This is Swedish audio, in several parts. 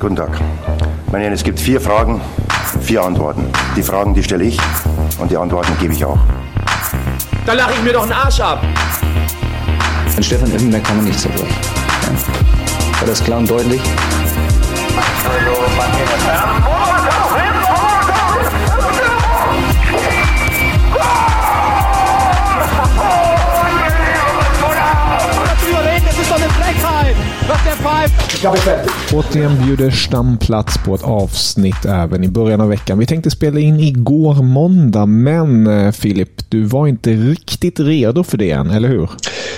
Guten Tag. Meine Herren, es gibt vier Fragen, vier Antworten. Die Fragen, die stelle ich und die Antworten gebe ich auch. Da lache ich mir doch einen Arsch ab. An Stefan Effenberg kann man nicht zerbrechen. Ja. War das klar und deutlich? Återigen bjuder stamplats på ett avsnitt även i början av veckan. Vi tänkte spela in igår måndag, men eh, Filip, du var inte riktigt redo för det än, eller hur?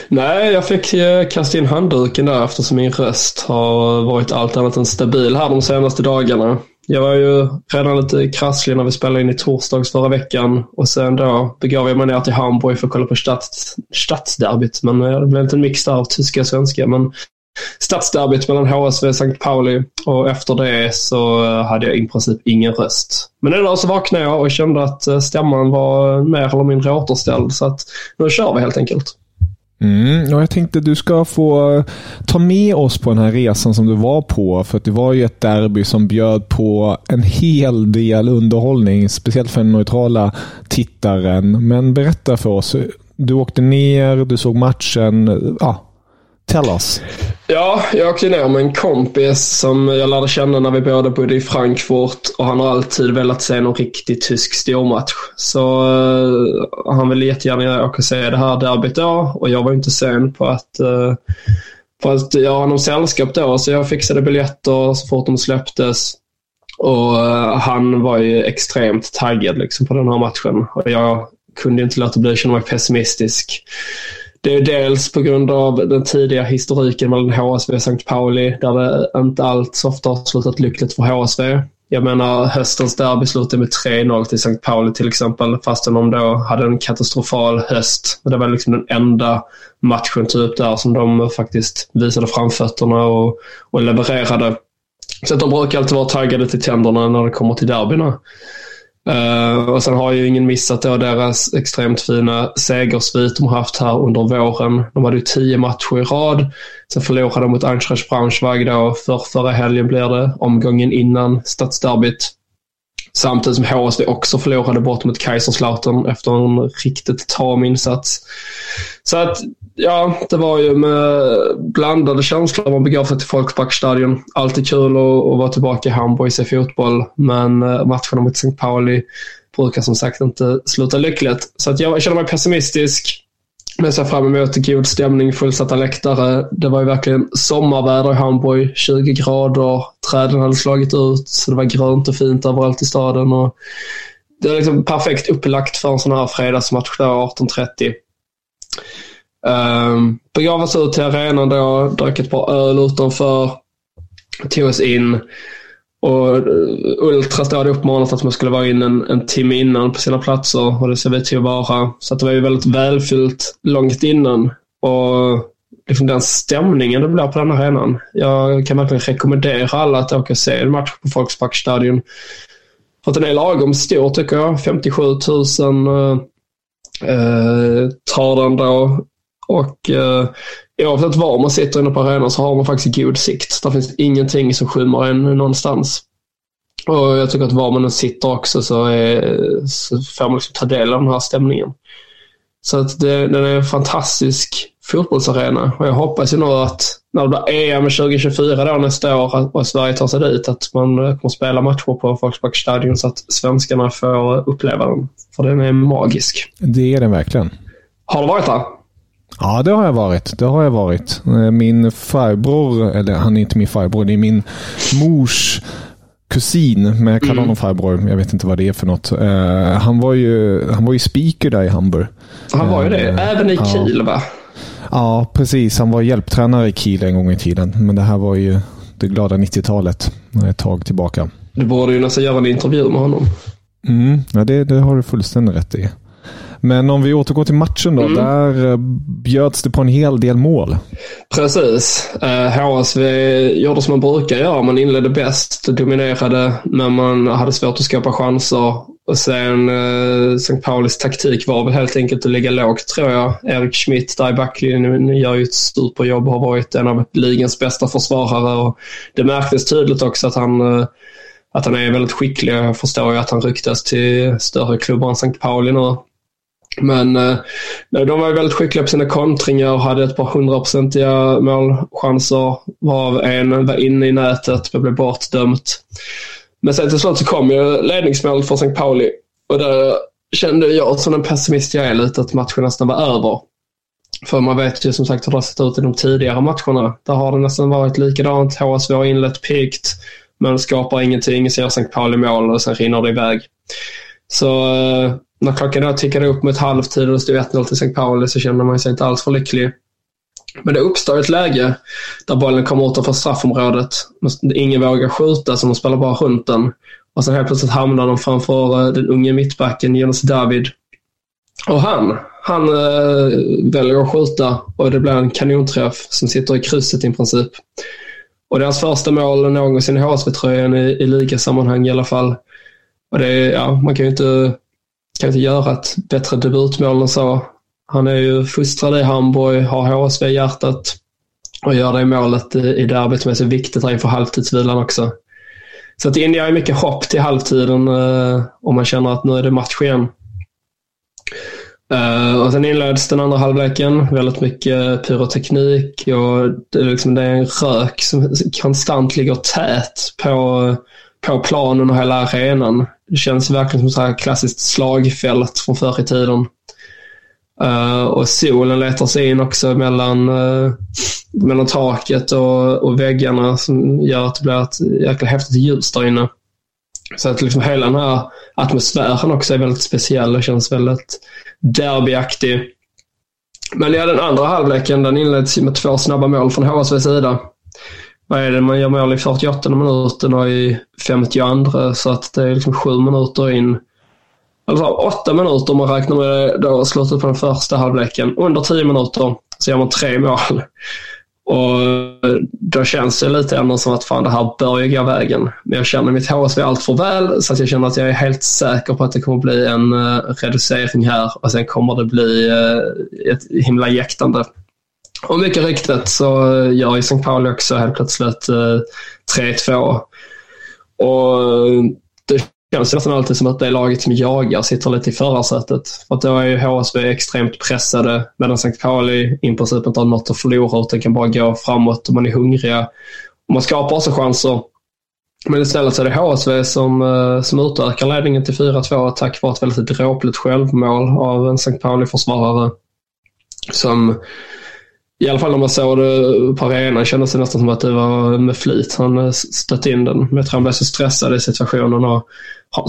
Nej, jag fick eh, kasta in handduken där eftersom min röst har varit allt annat än stabil här de senaste dagarna. Jag var ju redan lite krasslig när vi spelade in i torsdags förra veckan och sen då begav jag mig ner till Hamburg för att kolla på stads, stadsderbyt. Men eh, det blev inte en mix där av tyska och svenska. Men stadsderbyt mellan HSV och St. Pauli och efter det så eh, hade jag i princip ingen röst. Men idag så vaknade jag och kände att eh, stämman var mer eller mindre återställd så att nu kör vi helt enkelt. Mm, och jag tänkte du ska få eh, ta med oss på den här resan som du var på. För att det var ju ett derby som bjöd på en hel del underhållning. Speciellt för den neutrala tittaren. Men berätta för oss. Du åkte ner, du såg matchen. Ja, Tell us. Ja, jag åkte ner med en kompis som jag lärde känna när vi båda bodde i Frankfurt och han har alltid velat se någon riktig tysk stormatch. Så uh, han ville jättegärna åka och se det här derbyt då och jag var inte sen på att, uh, på att göra honom sällskap då så jag fixade biljetter så fort de släpptes. Och uh, han var ju extremt taggad liksom, på den här matchen och jag kunde inte låta bli att känna mig pessimistisk. Det är dels på grund av den tidiga historiken mellan HSV och St. Pauli där det inte allt så ofta har slutat lyckligt för HSV. Jag menar höstens derby slutade med 3-0 till St. Pauli till exempel fastän de då hade en katastrofal höst. Det var liksom den enda matchen typ där som de faktiskt visade framfötterna och, och levererade. Så att de brukar alltid vara taggade till tänderna när det kommer till derbyna. Uh, och sen har ju ingen missat då deras extremt fina segersvit de har haft här under våren. De hade ju tio matcher i rad. Sen förlorade de mot Eintracht Braunschweig då för förra helgen blir det, omgången innan stadsderbyt. Samtidigt som HSV också förlorade bort mot Kaiserslautern efter en riktigt tam insats. Så att, ja, det var ju med blandade känslor man begav sig till folkparkstadion. Alltid kul att, att vara tillbaka i Hamburg och se fotboll, men eh, matcherna mot St. Pauli brukar som sagt inte sluta lyckligt. Så att jag känner mig pessimistisk. Men ser fram emot god stämning, fullsatta läktare. Det var ju verkligen sommarväder i Hamburg. 20 grader, träden hade slagit ut, så det var grönt och fint överallt i staden. Och det är liksom perfekt upplagt för en sån här fredagsmatch där 18.30. Um, begav oss ut till arenan då, drack ett par öl utanför, tog oss in. Och eh, Ultras hade uppmanat att man skulle vara in en, en timme innan på sina platser och det ser vi till att vara. Så att det var ju väldigt välfyllt långt innan. Och liksom den stämningen det blir på den arenan. Jag kan verkligen rekommendera alla att åka och se en match på Volksparkstadion. För att den är lagom stor tycker jag. 57 000 eh, tar den då. Och eh, oavsett var man sitter inne på arenan så har man faktiskt god sikt. Det finns ingenting som skymmer en någonstans. Och jag tycker att var man än sitter också så, är, så får man liksom ta del av den här stämningen. Så att det, den är fantastisk fotbollsarena och jag hoppas ju nu att när det blir EM 2024 då nästa år och Sverige tar sig dit att man kommer spela matcher på Volksparkstadion så att svenskarna får uppleva den. För den är magisk. Det är den verkligen. Har du varit där? Ja, det har jag varit. Det har jag varit. Min farbror, eller han är inte min farbror, det är min mors kusin, men jag kallar mm. honom farbror. Jag vet inte vad det är för något. Uh, han var ju, han var ju speaker där i Hamburg. Han var ju det. Uh, Även i Kiel, va? Ja, precis. Han var hjälptränare i Kiel en gång i tiden. Men det här var ju det glada 90-talet. Ett tag tillbaka. Du borde ju nästan göra en intervju med honom. Mm, ja, det, det har du fullständigt rätt i. Men om vi återgår till matchen då. Mm. Där eh, bjöds det på en hel del mål. Precis. HSV eh, gjorde som man brukar göra. Man inledde bäst, dominerade, men man hade svårt att skapa chanser. Och sen eh, St. Paulis taktik var väl helt enkelt att ligga lågt tror jag. Erik Schmidt där i backlinjen gör ju ett superjobb och har varit en av ligans bästa försvarare. Och det märktes tydligt också att han att han är väldigt skicklig. Jag förstår ju att han ryktas till större klubbar än St. Pauli nu. Men eh, de var ju väldigt skickliga på sina kontringar och hade ett par hundraprocentiga målchanser. Varav en var inne i nätet men blev bortdömt. Men sen till slut så kom ju ledningsmålet för St. Pauli. Och där kände jag som den pessimist jag är lite att matchen nästan var över. För man vet ju som sagt hur det har sett ut i de tidigare matcherna. Där har det nästan varit likadant. HSV har inlett piggt men skapar ingenting. Ser St. Pauli mål och sen rinner det iväg. Så eh, när klockan då tickade upp mot halvtid och det stod 1-0 till St. Pauli så kände man sig inte alls för lycklig. Men det uppstår ett läge där bollen kommer utanför straffområdet. Ingen vågar skjuta så de spelar bara runt den. Och sen helt plötsligt hamnar de framför eh, den unge mittbacken Jonas David. Och han, han äh, väljer att skjuta och det blir en kanonträff som sitter i krysset i princip. Och deras första mål någonsin i HSV-tröjan i, i ligasammanhang i alla fall. Och det är, ja, man kan ju inte kan inte göra ett bättre debutmål än så. Han är ju fostrad i Hamburg, har HSV i hjärtat och gör det målet i derbyt som är så viktigt här inför halvtidsvilan också. Så det inger ju mycket hopp till halvtiden eh, om man känner att nu är det match igen. Uh, och sen inleds den andra halvleken. Väldigt mycket pyroteknik och det är, liksom, det är en rök som konstant ligger tät på, på planen och hela arenan. Det känns verkligen som ett klassiskt slagfält från förr i tiden. Uh, och solen letar sig in också mellan, uh, mellan taket och, och väggarna som gör att det blir ett jäkla häftigt ljus där inne. Så att liksom hela den här atmosfären också är väldigt speciell och känns väldigt derbyaktig. Men ja, den andra halvleken den inleds med två snabba mål från HSVs sida vad är det, man gör mål liksom i 48 minuten och i 52 så att det är liksom sju minuter in. Alltså åtta minuter om man räknar med då slutet på den första halvleken. Under tio minuter så gör man tre mål. Och eh, då känns det lite ändå som att fan det här bör ju gå vägen. Men jag känner mitt HSV allt för väl så att jag känner att jag är helt säker på att det kommer bli en uh, reducering här och sen kommer det bli uh, ett himla jäktande. Och mycket riktigt så eh, gör ju St. Pauli också helt plötsligt eh, 3-2. Och eh, det känns nästan alltid som att det laget som jagar sitter lite i förarsätet. För att då är ju HSV extremt pressade medan St. Pauli i princip inte har något att förlora utan kan bara gå framåt och man är hungriga. Och man skapar också chanser. Men istället så är det HSV som, eh, som utökar ledningen till 4-2 tack vare ett väldigt dråpligt självmål av en St. Pauli-försvarare. Som i alla fall när man såg det på arenan kändes det nästan som att det var med flit han eh, stötte in den. Men jag tror han blev så stressad i situationen och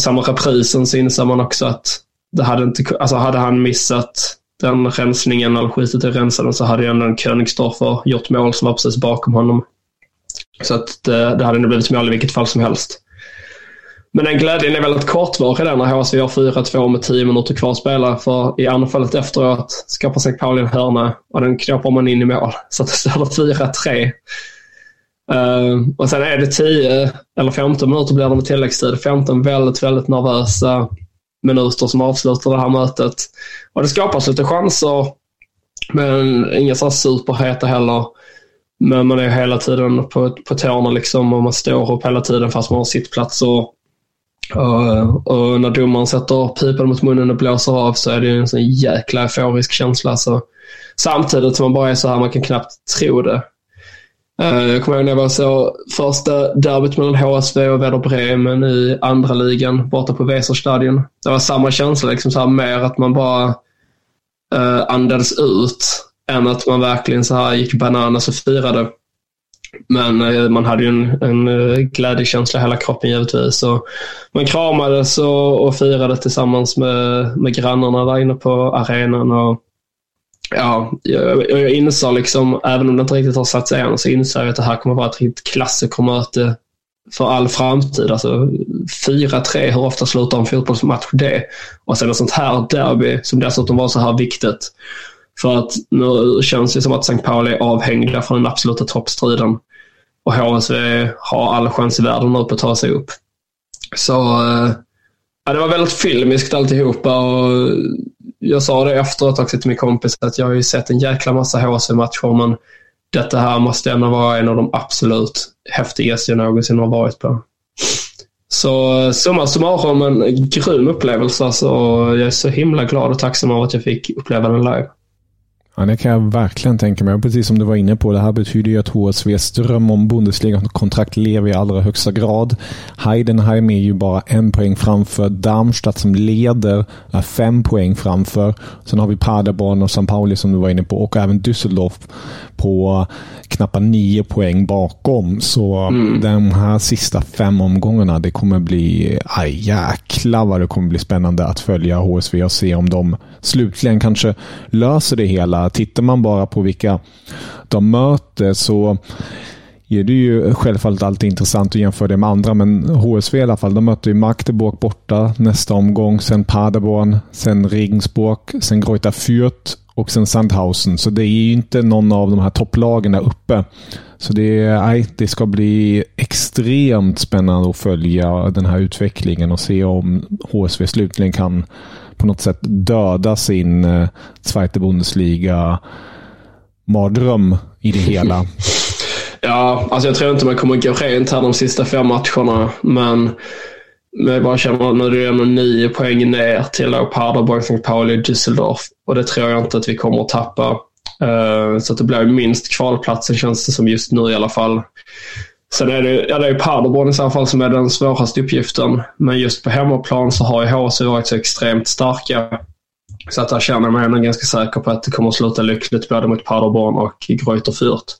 samma reprisen så inser man också att det hade inte, alltså hade han missat den rensningen eller skitit i rensaren så hade ju ändå en Königsdorfer gjort mål som var precis bakom honom. Så att det, det hade nog blivit mål i vilket fall som helst. Men den glädjen är väldigt kortvarig där när HSV gör 4-2 med 10 minuter kvar att spela. För i anfallet efteråt skapar sig Pauli en hörna och den knåpar man in i mål. Så att det står 4-3. Uh, ehm, och sen är det 10 eller 15 minuter blir det med tilläggstid. 15 väldigt, väldigt nervösa minuter som avslutar det här mötet. Och det skapas lite chanser, men inga så superheta heller. Men man är hela tiden på, på tårna liksom och man står upp hela tiden fast man har sittplats. Och och, och, när domaren sätter pipan mot munnen och blåser av så är det en sån jäkla euforisk känsla. Så, samtidigt som man bara är så här, man kan knappt tro det. Eh, jag kommer ihåg när jag var så första derbyt mellan HSV och Werder Bremen i andra ligan borta på Weserstadion. Det var samma känsla, liksom så här, mer att man bara uh, andades ut än att man verkligen så här gick bananas och firade. Men eh, man hade ju en, en eh, glädjekänsla i hela kroppen givetvis. Och man kramades och, och firade tillsammans med, med grannarna där inne på arenan. Och ja, jag, jag inser liksom, även om det inte riktigt har satt sig än, så inser jag att det här kommer vara ett riktigt klassikermöte för all framtid. Alltså 4-3, hur ofta slutar en fotbollsmatch det? Och sen ett sånt här derby som dessutom var så här viktigt. För att nu känns det som att St. Pauli är avhängda från den absoluta toppstriden. Och HSV har all chans i världen nu på att ta sig upp. Så eh, ja, det var väldigt filmiskt alltihopa. Och jag sa det efteråt också till min kompis att jag har ju sett en jäkla massa HSV-matcher men detta här måste ändå vara en av de absolut häftigaste jag någonsin har varit på. Så summa summarum en grym upplevelse. Alltså. Så jag är så himla glad och tacksam över att jag fick uppleva den live. Ja, det kan jag verkligen tänka mig. Precis som du var inne på, det här betyder ju att HSVs dröm om Bundesliga-kontrakt lever i allra högsta grad. Heidenheim är ju bara en poäng framför. Darmstadt som leder är fem poäng framför. Sen har vi Paderborn och St. Pauli som du var inne på och även Düsseldorf på knappt nio poäng bakom. Så mm. de här sista fem omgångarna, det kommer bli, aj jäklar vad det kommer bli spännande att följa HSV och se om de slutligen kanske löser det hela. Tittar man bara på vilka de möter så är det ju självfallet alltid intressant att jämföra det med andra, men HSV i alla fall, de möter ju Magdeburg borta nästa omgång, sen Paderborn, sen Regensburg, sen Greuther Fürth och sen Sandhausen. Så det är ju inte någon av de här topplagen där uppe. Så det, nej, det ska bli extremt spännande att följa den här utvecklingen och se om HSV slutligen kan på något sätt döda sin eh, Zweite Bundesliga mardröm i det hela. ja, alltså jag tror inte man kommer gå rent här de sista fem matcherna, men men jag bara känner att nu är det ändå nio poäng ner till Paderborn, St. Pauli och Düsseldorf. Och det tror jag inte att vi kommer att tappa. Uh, så att det blir minst kvalplatsen känns det som just nu i alla fall. Sen är det, ja, det är Paderborn i så fall som är den svåraste uppgiften. Men just på hemmaplan så har ju HC varit så extremt starka. Så att där känner jag mig ändå ganska säker på att det kommer att sluta lyckligt både mot Paderborn och Greuter Fürth.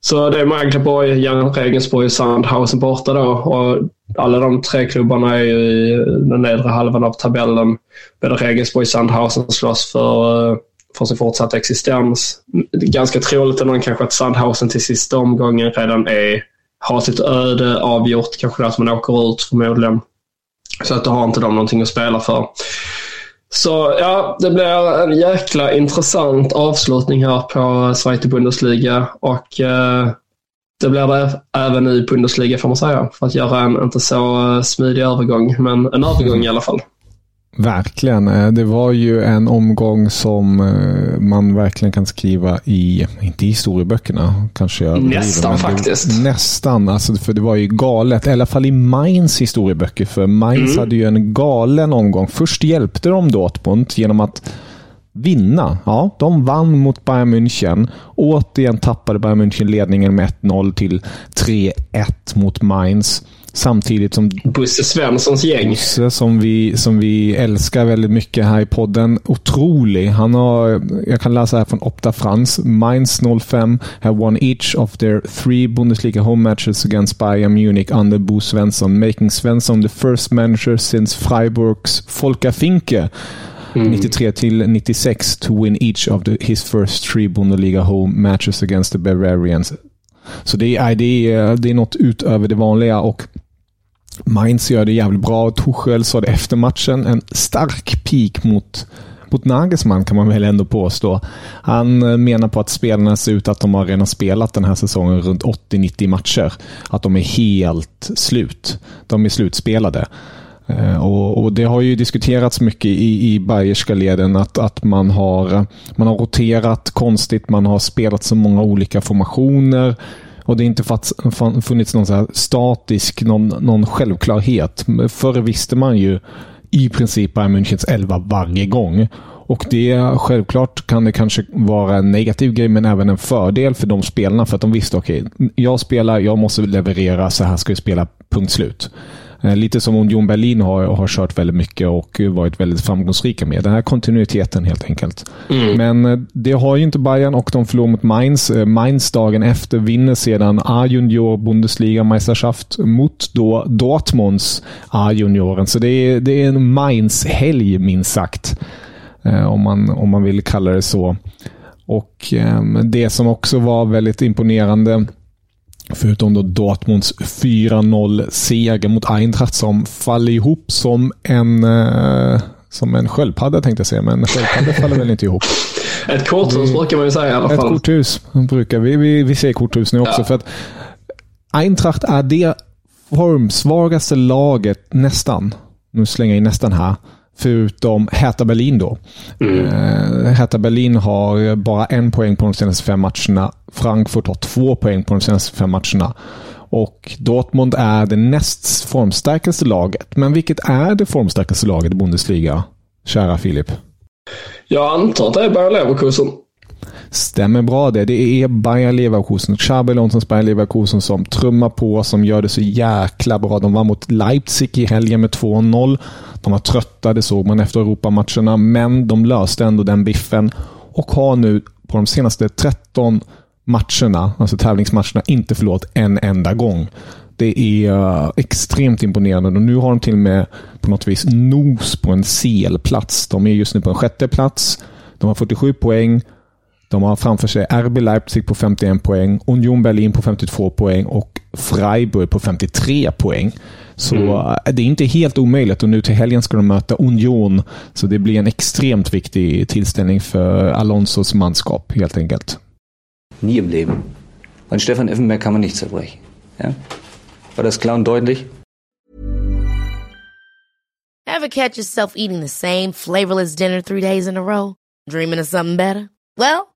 Så det är Magdeborg, Jan Regensburg och Sandhausen borta då. Och alla de tre klubbarna är ju i den nedre halvan av tabellen. Både Regensburg och Sandhausen slåss för, eh, för sin fortsatta existens. Ganska troligt ändå kanske att Sandhausen till sista omgången redan är, har sitt öde avgjort. Kanske det att man åker ut förmodligen. Så att då har inte de någonting att spela för. Så ja, det blir en jäkla intressant avslutning här på Zweite Bundesliga och eh, det blir det även i Bundesliga får man säga. För att göra en inte så eh, smidig övergång, men en övergång i alla fall. Verkligen. Eh, det var ju en omgång som eh, man verkligen kan skriva i, inte i historieböckerna kanske jag Nästan driver, faktiskt. nästan, alltså, för det var ju galet. I alla fall i Mainz historieböcker. För Mainz mm. hade ju en galen omgång. Först hjälpte de Dortmund genom att vinna. Ja, de vann mot Bayern München. Återigen tappade Bayern München ledningen med 1-0 till 3-1 mot Mainz. Samtidigt som Bosse Svenssons gäng. Bosse som vi, som vi älskar väldigt mycket här i podden. Otrolig. Han har, jag kan läsa här från Opta Frans. Mainz 05 have won each of their three Bundesliga home matches against Bayern Munich under Bo Svensson, making Svensson the first manager since Freiburgs Folka Finke. Mm. 93 till 96 to win each of the, his first three Bundesliga home matches against the Bavarians. Så det är, det är, det är något utöver det vanliga och Mainz gör det jävligt bra. Tuchel sa det efter matchen. En stark peak mot, mot Nagelsmann kan man väl ändå påstå. Han eh, menar på att spelarna ser ut att de har redan spelat den här säsongen runt 80-90 matcher. Att de är helt slut. De är slutspelade. Eh, och, och, Det har ju diskuterats mycket i, i bayerska leden att, att man, har, man har roterat konstigt, man har spelat så många olika formationer. Och det har inte funnits någon så statisk, någon, någon självklarhet. Förr visste man ju i princip Bayern Münchens elva varje gång. Och det Självklart kan det kanske vara en negativ grej, men även en fördel för de spelarna. För att de visste, okej, okay, jag spelar, jag måste leverera, så här ska vi spela, punkt slut. Eh, lite som Union Berlin har, har kört väldigt mycket och varit väldigt framgångsrika med. Den här kontinuiteten helt enkelt. Mm. Men eh, det har ju inte Bayern och de förlorar mot Mainz. Eh, Mainz dagen efter vinner sedan A-junior Bundesliga Meisterschaft mot då Dortmunds A-junioren. Så det är, det är en Mainz-helg minst sagt. Om, man, om man vill kalla det så. Och eh, det som också var väldigt imponerande Förutom då Dortmunds 4-0-seger mot Eintracht som faller ihop som en, eh, som en sköldpadda tänkte jag säga, men en sköldpadda faller väl inte ihop. Ett korthus brukar man ju säga i alla fall. Ett korthus brukar vi. Vi, vi säger korthus nu också. Ja. för att Eintracht är det formsvagaste laget nästan. Nu slänger jag in nästan här. Förutom Hertha Berlin då. Mm. Uh, Hertha Berlin har bara en poäng på de senaste fem matcherna. Frankfurt har två poäng på de senaste fem matcherna. Och Dortmund är det näst formstarkaste laget. Men vilket är det formstarkaste laget i Bundesliga? Kära Filip. Jag antar att det är Bayer Leverkusen. Stämmer bra det. Det är Bayern Leverkusen. Xabi Alonsons Bayern Leverkusen som trummar på, som gör det så jäkla bra. De var mot Leipzig i helgen med 2-0. De var trötta, det såg man efter Europamatcherna, men de löste ändå den biffen och har nu på de senaste 13 matcherna, alltså tävlingsmatcherna, inte förlorat en enda gång. Det är uh, extremt imponerande och nu har de till och med på något vis nos på en CL-plats. De är just nu på en sjätte plats. De har 47 poäng. De har framför sig RB Leipzig på 51 poäng, Union Berlin på 52 poäng och Freiburg på 53 poäng. Så mm. Eh, det är inte helt omöjligt och nu till helgen ska de möta Union. Så det blir en extremt viktig tillställning för Alonsos manskap helt enkelt. Nie im Leben. Und Stefan Effenberg kann man nicht zerbrechen. Ja? War das klar und deutlich? Ever catch yourself eating the same flavorless dinner three days in a row? Dreaming of something better? Well,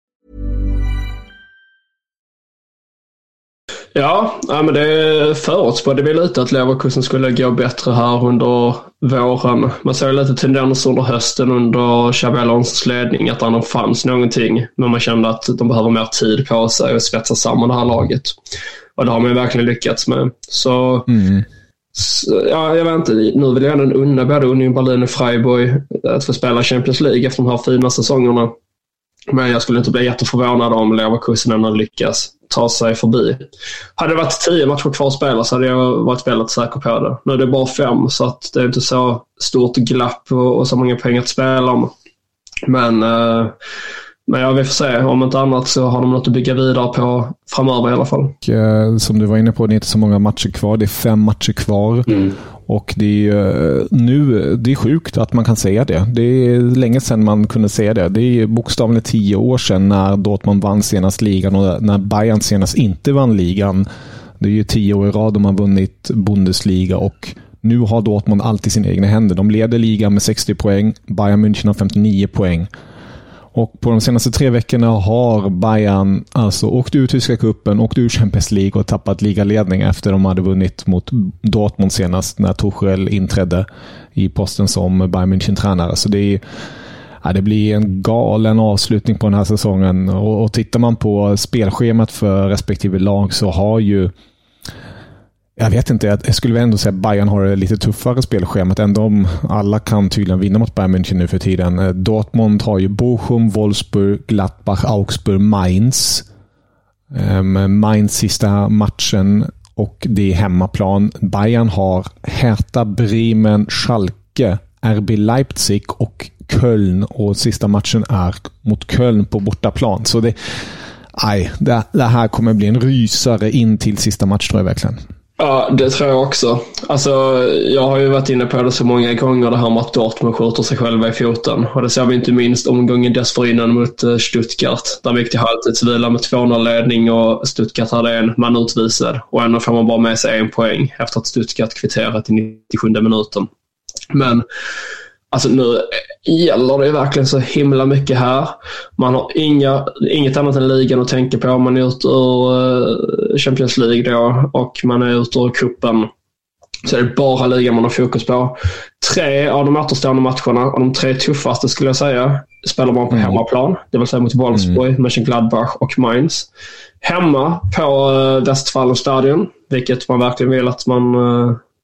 Ja, ja men det förutspådde vi lite att Leverkusen skulle gå bättre här under våren. Man såg lite tendenser under hösten under Xabi ledning att det fanns någonting. Men man kände att de behöver mer tid på sig och svetsa samman det här laget. Och det har man ju verkligen lyckats med. Så, mm. så ja, jag vet inte. Nu vill jag ändå unna både Union Berlin och Freiburg att få spela Champions League efter de här fina säsongerna. Men jag skulle inte bli jätteförvånad om Leverkusen ändå lyckas ta sig förbi. Hade det varit tio matcher kvar att spela så hade jag varit väldigt säker på det. Nu är det bara fem så att det är inte så stort glapp och, och så många pengar att spela om. Men, eh, men ja, vi får se. Om inte annat så har de något att bygga vidare på framöver i alla fall. Och, eh, som du var inne på, det är inte så många matcher kvar. Det är fem matcher kvar. Mm. Och det är ju eh, nu, det är sjukt att man kan säga det. Det är länge sedan man kunde säga det. Det är bokstavligen tio år sedan när Dortmund vann senast ligan och när Bayern senast inte vann ligan. Det är ju tio år i rad de har vunnit Bundesliga och nu har Dortmund allt i sina egna händer. De leder ligan med 60 poäng. Bayern München har 59 poäng. Och på de senaste tre veckorna har Bayern alltså åkt ur tyska cupen, åkt ur Champions League och tappat ligaledning efter de hade vunnit mot Dortmund senast när Tuchel inträdde i posten som Bayern München-tränare. Så det, är, ja, det blir en galen avslutning på den här säsongen. Och, och tittar man på spelschemat för respektive lag så har ju jag vet inte, jag skulle ändå säga att Bayern har det lite tuffare spelschemat. Ändå om alla kan tydligen vinna mot Bayern München nu för tiden. Eh, Dortmund har ju Bochum, Wolfsburg, Gladbach, Augsburg, Mainz. Ehm, Mainz sista matchen och det är hemmaplan. Bayern har Hertha, Bremen, Schalke, RB Leipzig och Köln. Och sista matchen är mot Köln på bortaplan. Så det, aj, det, det här kommer bli en rysare in till sista match tror jag verkligen. Ja, det tror jag också. Alltså, jag har ju varit inne på det så många gånger det här med att Dortmund skjuter sig själva i foten. Och det ser vi inte minst omgången dessförinnan mot eh, Stuttgart. Där vi gick till halvtidsvila med 2-0 ledning och Stuttgart hade en man utvisad. Och ändå får man bara med sig en poäng efter att Stuttgart kvitterat i 97 minuten. Men Alltså nu gäller det verkligen så himla mycket här. Man har inga, inget annat än ligan att tänka på. Man är ute ur eh, Champions League då och man är ute ur cupen. Så det är bara ligan man har fokus på. Tre av de återstående matcherna, och de tre tuffaste skulle jag säga, spelar man på mm. hemmaplan. Det vill säga mot Wolfsburg, mm. Mönchengladbach och Mainz. Hemma på Westfalenstadion, vilket man verkligen vill att man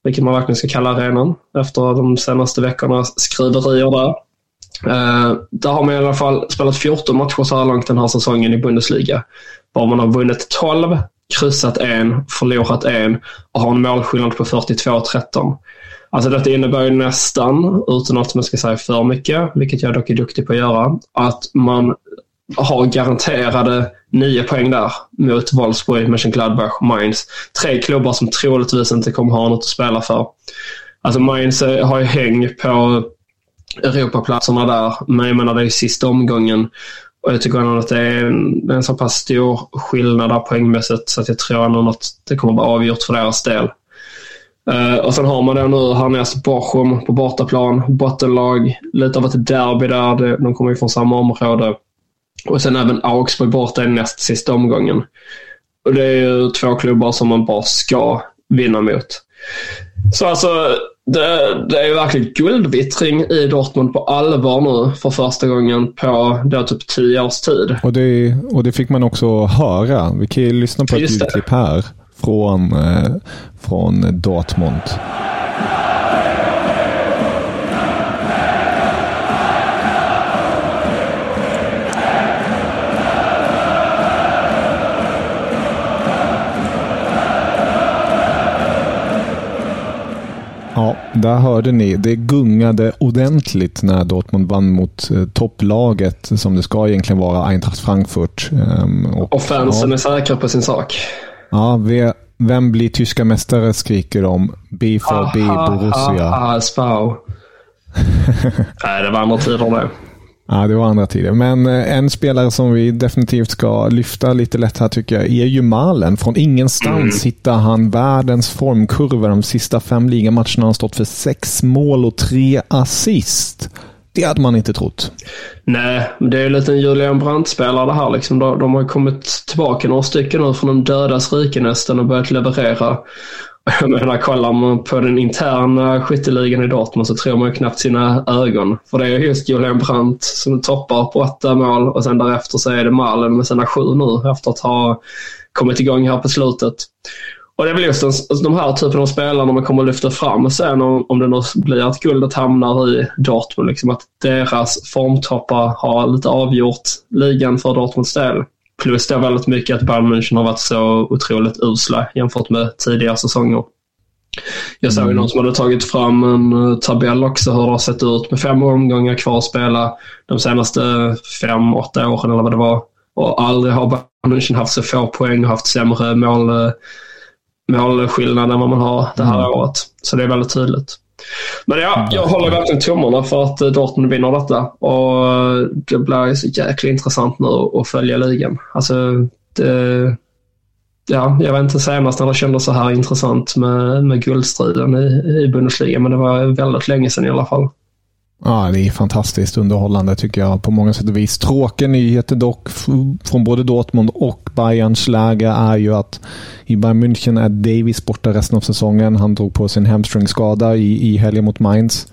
vilket man verkligen ska kalla arenan efter de senaste veckornas skriverier där. Uh, där har man i alla fall spelat 14 matcher så här långt den här säsongen i Bundesliga. Var man har vunnit 12, kryssat en, förlorat en och har en målskillnad på 42-13. Alltså detta innebär ju nästan, utan att man ska säga för mycket, vilket jag dock är duktig på att göra, att man har garanterade nio poäng där mot Wolfsburg, Mönchengladbach, Mainz. Tre klubbar som troligtvis inte kommer ha något att spela för. Alltså Mainz har ju häng på Europaplatserna där, men jag menar det är sista omgången. Och jag tycker ändå att det är en, en så pass stor skillnad där poängmässigt så att jag tror ändå att det kommer att vara avgjort för deras del. Uh, och sen har man då nu härnäst Bochum på bortaplan, bottenlag, lite av ett derby där. De kommer ju från samma område. Och sen även Augsburg borta i näst sista omgången. Och det är ju två klubbar som man bara ska vinna mot. Så alltså, det, det är ju verkligen guldvittring i Dortmund på allvar nu för första gången på då typ tio års tid. Och det, och det fick man också höra. Vi kan ju lyssna på ett ljudklipp här från, eh, från Dortmund. Där hörde ni. Det gungade ordentligt när Dortmund vann mot eh, topplaget som det ska egentligen vara, Eintracht Frankfurt. Um, och, och fansen ja. är säkra på sin sak. Ja, vi, vem blir tyska mästare skriker de. BVB Borussia. Ah, ah, spau. Nej, det var andra tider det. Ja, det var andra tider. Men eh, en spelare som vi definitivt ska lyfta lite lätt här tycker jag är ju Malen. Från ingenstans mm. hittar han världens formkurva. De sista fem ligamatcherna har han stått för sex mål och tre assist. Det hade man inte trott. Nej, det är ju lite en Julian Brandt-spelare det här. Liksom. De, de har kommit tillbaka några stycken nu från de dödas rike nästan och börjat leverera. Jag menar, kollar man på den interna skytteligan i Dortmund så tror man ju knappt sina ögon. För det är just Julian Brandt som toppar på åtta mål och sen därefter så är det Malen med sina sju nu efter att ha kommit igång här på slutet. Och det är väl just den, alltså de här typen av spelare man kommer att lyfta fram sen om, om det nu blir att guldet hamnar i Dortmund. Liksom att deras formtoppar har lite avgjort ligan för Dortmunds del. Plus det väldigt mycket att Bayern München har varit så otroligt usla jämfört med tidigare säsonger. Jag såg mm. någon som hade tagit fram en eh, tabell också hur det har sett ut med fem omgångar kvar att spela de senaste fem, åtta åren eller vad det var. Och aldrig har Bayern München haft så få poäng och haft sämre mål, eh, målskillnad än vad man har det här mm. året. Så det är väldigt tydligt. Men ja, jag håller verkligen tummarna för att eh, Dortmund vinner detta. Och eh, det blir så jäkla intressant nu att följa ligan. Alltså, det, ja, jag vet inte senast när det kändes så här intressant med, med guldstriden i, i Bundesliga, men det var väldigt länge sedan i alla fall. Ja, det är fantastiskt underhållande tycker jag på många sätt och vis. Tråkiga nyheter dock från både Dortmund och Bayerns läge är ju att i Bayern München är Davis borta resten av säsongen. Han drog på sin hamstringskada i, i helgen mot Mainz.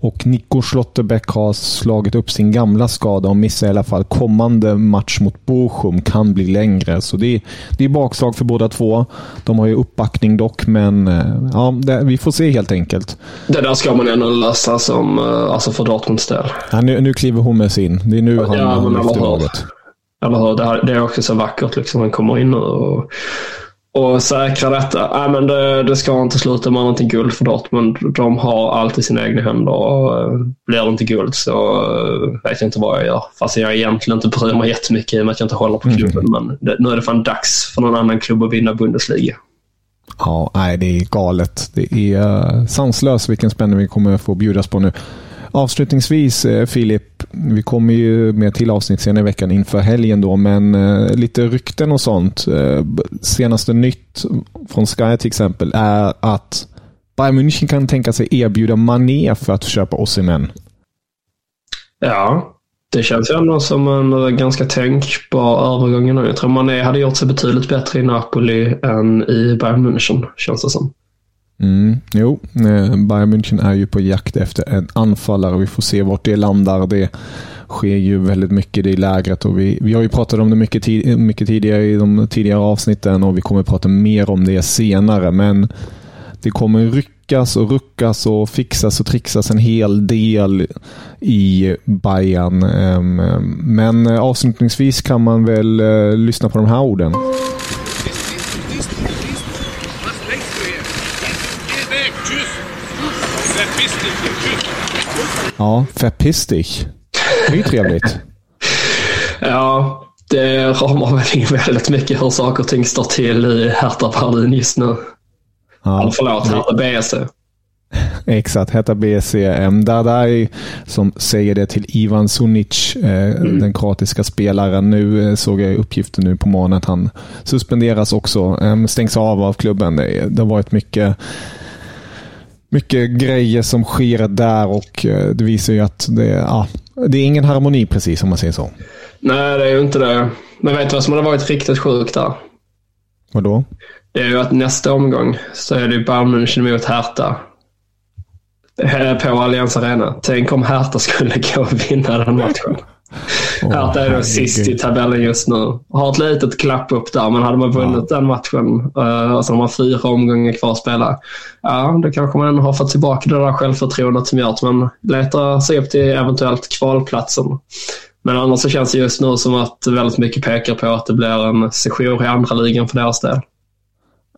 Och Nico Schlotterbeck har slagit upp sin gamla skada och missar i alla fall kommande match mot Bochum. Kan bli längre. Så det är, det är bakslag för båda två. De har ju uppbackning dock, men eh, ja, det, vi får se helt enkelt. Det där ska man ändå lösa som, eh, alltså för Dortmunds del. Ja, nu, nu kliver Hummels in. Det är nu han ja, lyfter laget. Eller hur? Det, är också så vackert. Liksom. Han kommer in och och säkra detta. Nej, men det, det ska inte sluta med någonting guld för Dortmund. De har allt i sina egna händer och uh, blir det inte guld så uh, vet jag inte vad jag gör. Fast jag egentligen inte bryr mig jättemycket i och med att jag inte håller på klubben. Mm. Men det, nu är det fan dags för någon annan klubb att vinna Bundesliga. Ja, nej, det är galet. Det är uh, sanslöst vilken spänning vi kommer få bjudas på nu. Avslutningsvis, eh, Filip, vi kommer ju med till avsnitt senare i veckan inför helgen då, men eh, lite rykten och sånt. Eh, senaste nytt från Sky till exempel är att Bayern München kan tänka sig erbjuda Mané för att köpa Osimhen. Ja, det känns ju ändå som en eh, ganska tänkbar övergång nu. Jag tror Mané hade gjort sig betydligt bättre i Napoli än i Bayern München, känns det som. Mm, jo, eh, Bayern München är ju på jakt efter en anfallare. Vi får se vart det landar. Det sker ju väldigt mycket i lägret och vi, vi har ju pratat om det mycket, tid, mycket tidigare i de tidigare avsnitten och vi kommer att prata mer om det senare. Men det kommer ryckas och ruckas och fixas och trixas en hel del i Bayern. Ehm, ehm, men eh, avslutningsvis kan man väl eh, lyssna på de här orden. Ja, dich. Det är ju trevligt. ja, det ramar väl in väldigt mycket hur saker och ting står till i Hertha Berlin just nu. Ja. Eller förlåt, Hertha BSC. Exakt, Hertha BSC. Dardai som säger det till Ivan Sunic, eh, mm. den kroatiska spelaren. Nu eh, såg jag uppgiften nu på morgonen att han suspenderas också. Eh, stängs av av klubben. Det, det har varit mycket mycket grejer som sker där och eh, det visar ju att det, ja, det är ingen harmoni precis om man säger så. Nej, det är ju inte det. Men vet du vad som hade varit riktigt sjukt där? Vadå? Det är ju att nästa omgång så är det ju Bayern München mot Hertha. På Allianz Arena. Tänk om Hertha skulle gå och vinna den matchen. Oh, Hertha är då sist i tabellen just nu. Har ett litet klapp upp där, men hade man vunnit ja. den matchen uh, och så har man fyra omgångar kvar att spela. Ja, då kanske man har fått tillbaka det där självförtroendet som gör att man letar sig upp till eventuellt kvalplatsen. Men annars så känns det just nu som att väldigt mycket pekar på att det blir en session i andra ligan för deras del.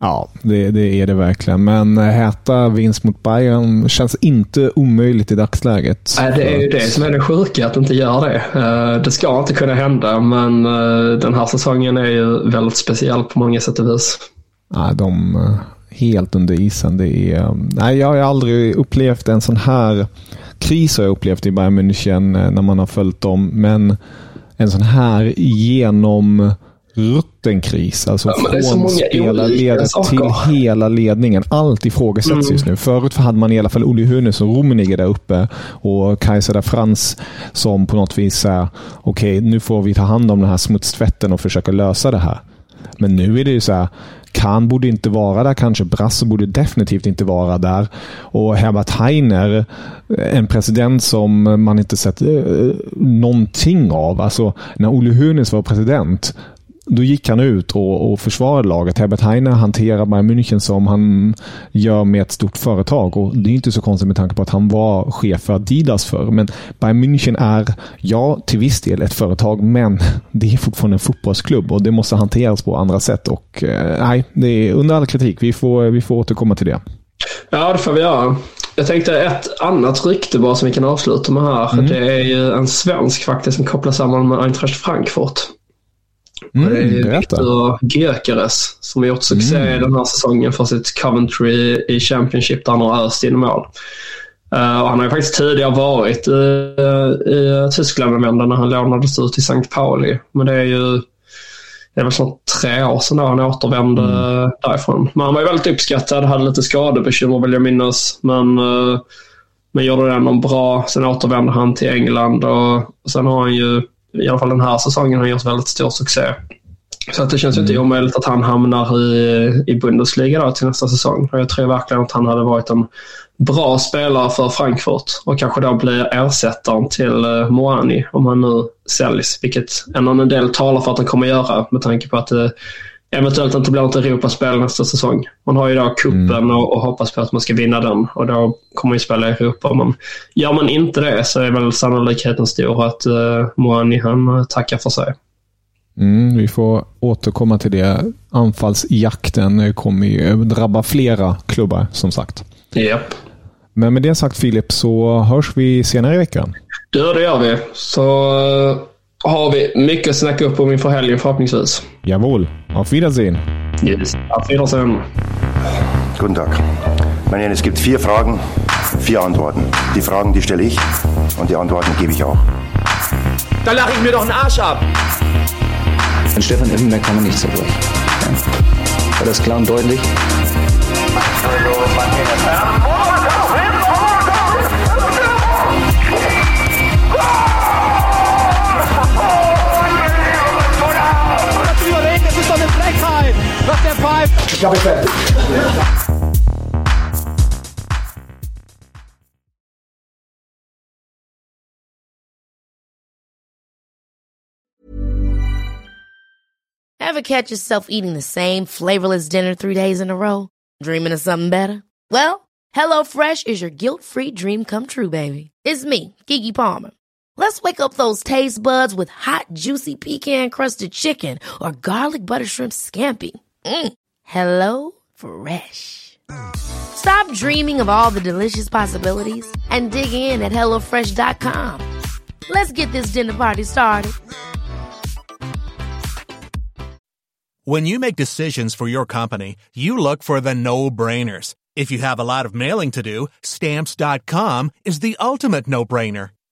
Ja, det, det, är det verkligen. Men Hertha vinst mot Bayern känns inte omöjligt i dagsläget. Nej, det är ju det som är det sjuka, att inte gör det. Eh, det ska inte kunna hända, men eh, den här säsongen är ju väldigt speciell på många sätt och vis. Nej, de eh, helt under isen. Det är, nej, jag har aldrig upplevt en sån här kris har jag upplevt i Bayern München när man har följt dem. Men en sån här genom rutten kris. Alltså ja, från spelarledet till hela ledningen. Allt ifrågasätts mm. just nu. Förut hade man i alla fall Uli Hunes och Rummenigge där uppe och Kaiser da Frans som på något vis säger okej, okay, nu får vi ta hand om den här smutstvätten och försöka lösa det här. Men nu är det ju så här, Kahn borde inte vara där kanske. Brasse borde definitivt inte vara där. Och Herbert Heiner, en president som man inte sett eh, någonting av. Alltså, när Olle Hunes var president, då gick han ut och, och försvarade laget. Herbert Heine hanterar Bayern München som han gör med ett stort företag. Och Det är inte så konstigt med tanke på att han var chef för Adidas förr. Men Bayern München är, ja, till viss del ett företag, men det är fortfarande en fotbollsklubb och det måste hanteras på andra sätt. Och eh, nej, det är under all kritik. Vi får, vi får återkomma till det. Ja, det får vi göra. Jag tänkte ett annat rykte bara som vi kan avsluta med här. Mm. Det är ju en svensk faktiskt som kopplas samman med Eintracht Frankfurt. Mm, det är Viktor Gyökeres som har gjort succé mm. den här säsongen för sitt Coventry i Championship där han har öst in mål. Uh, och han har ju faktiskt tidigare varit i, uh, i Tyskland när han lånades ut till St. Pauli. Men det är ju det är väl snart tre år sedan han återvände mm. därifrån. Men han var ju väldigt uppskattad, hade lite skadebekymmer vill jag minnas. Men, uh, men gjorde det ändå bra. Sen återvände han till England och, och sen har han ju i alla fall den här säsongen har gjort väldigt stor succé. Så att det känns mm. inte omöjligt att han hamnar i, i Bundesliga då till nästa säsong. Och jag tror verkligen att han hade varit en bra spelare för Frankfurt och kanske då blir ersättaren till uh, Moani om han nu säljs. Vilket en del talar för att han kommer göra med tanke på att det eventuellt inte blir något Europaspel nästa säsong. Man har ju då kuppen mm. och, och, hoppas på att man ska vinna den och då kommer man spela i Europa. Men gör man inte det så är väl sannolikheten stor att uh, Moani han tackar för sig. Mm, vi får återkomma till det. Anfallsjakten kommer ju drabba flera klubbar som sagt. Japp. Men med det sagt Filip så hörs vi senare i veckan. Du, det gör vi. Så har vi mycket att snacka upp om inför helgen förhoppningsvis. Jawohl. Auf Wiedersehen. Yes. Auf Wiedersehen. Guten Tag. Meine Herren, es gibt vier Fragen, vier Antworten. Die Fragen, die stelle ich und die Antworten gebe ich auch. Da lache ich mir doch einen Arsch ab. An Stefan Effenberg kann man nicht zerbrechen. Ja. War das klar und deutlich? Das Frechheit, was der pfeift. Ich glaube. Ever catch yourself eating the same flavorless dinner three days in a row? Dreaming of something better? Well, HelloFresh is your guilt-free dream come true, baby. It's me, Kiki Palmer. Let's wake up those taste buds with hot, juicy pecan-crusted chicken or garlic butter shrimp scampi. Mm. Hello Fresh. Stop dreaming of all the delicious possibilities and dig in at HelloFresh.com. Let's get this dinner party started. When you make decisions for your company, you look for the no-brainers. If you have a lot of mailing to do, stamps.com is the ultimate no-brainer.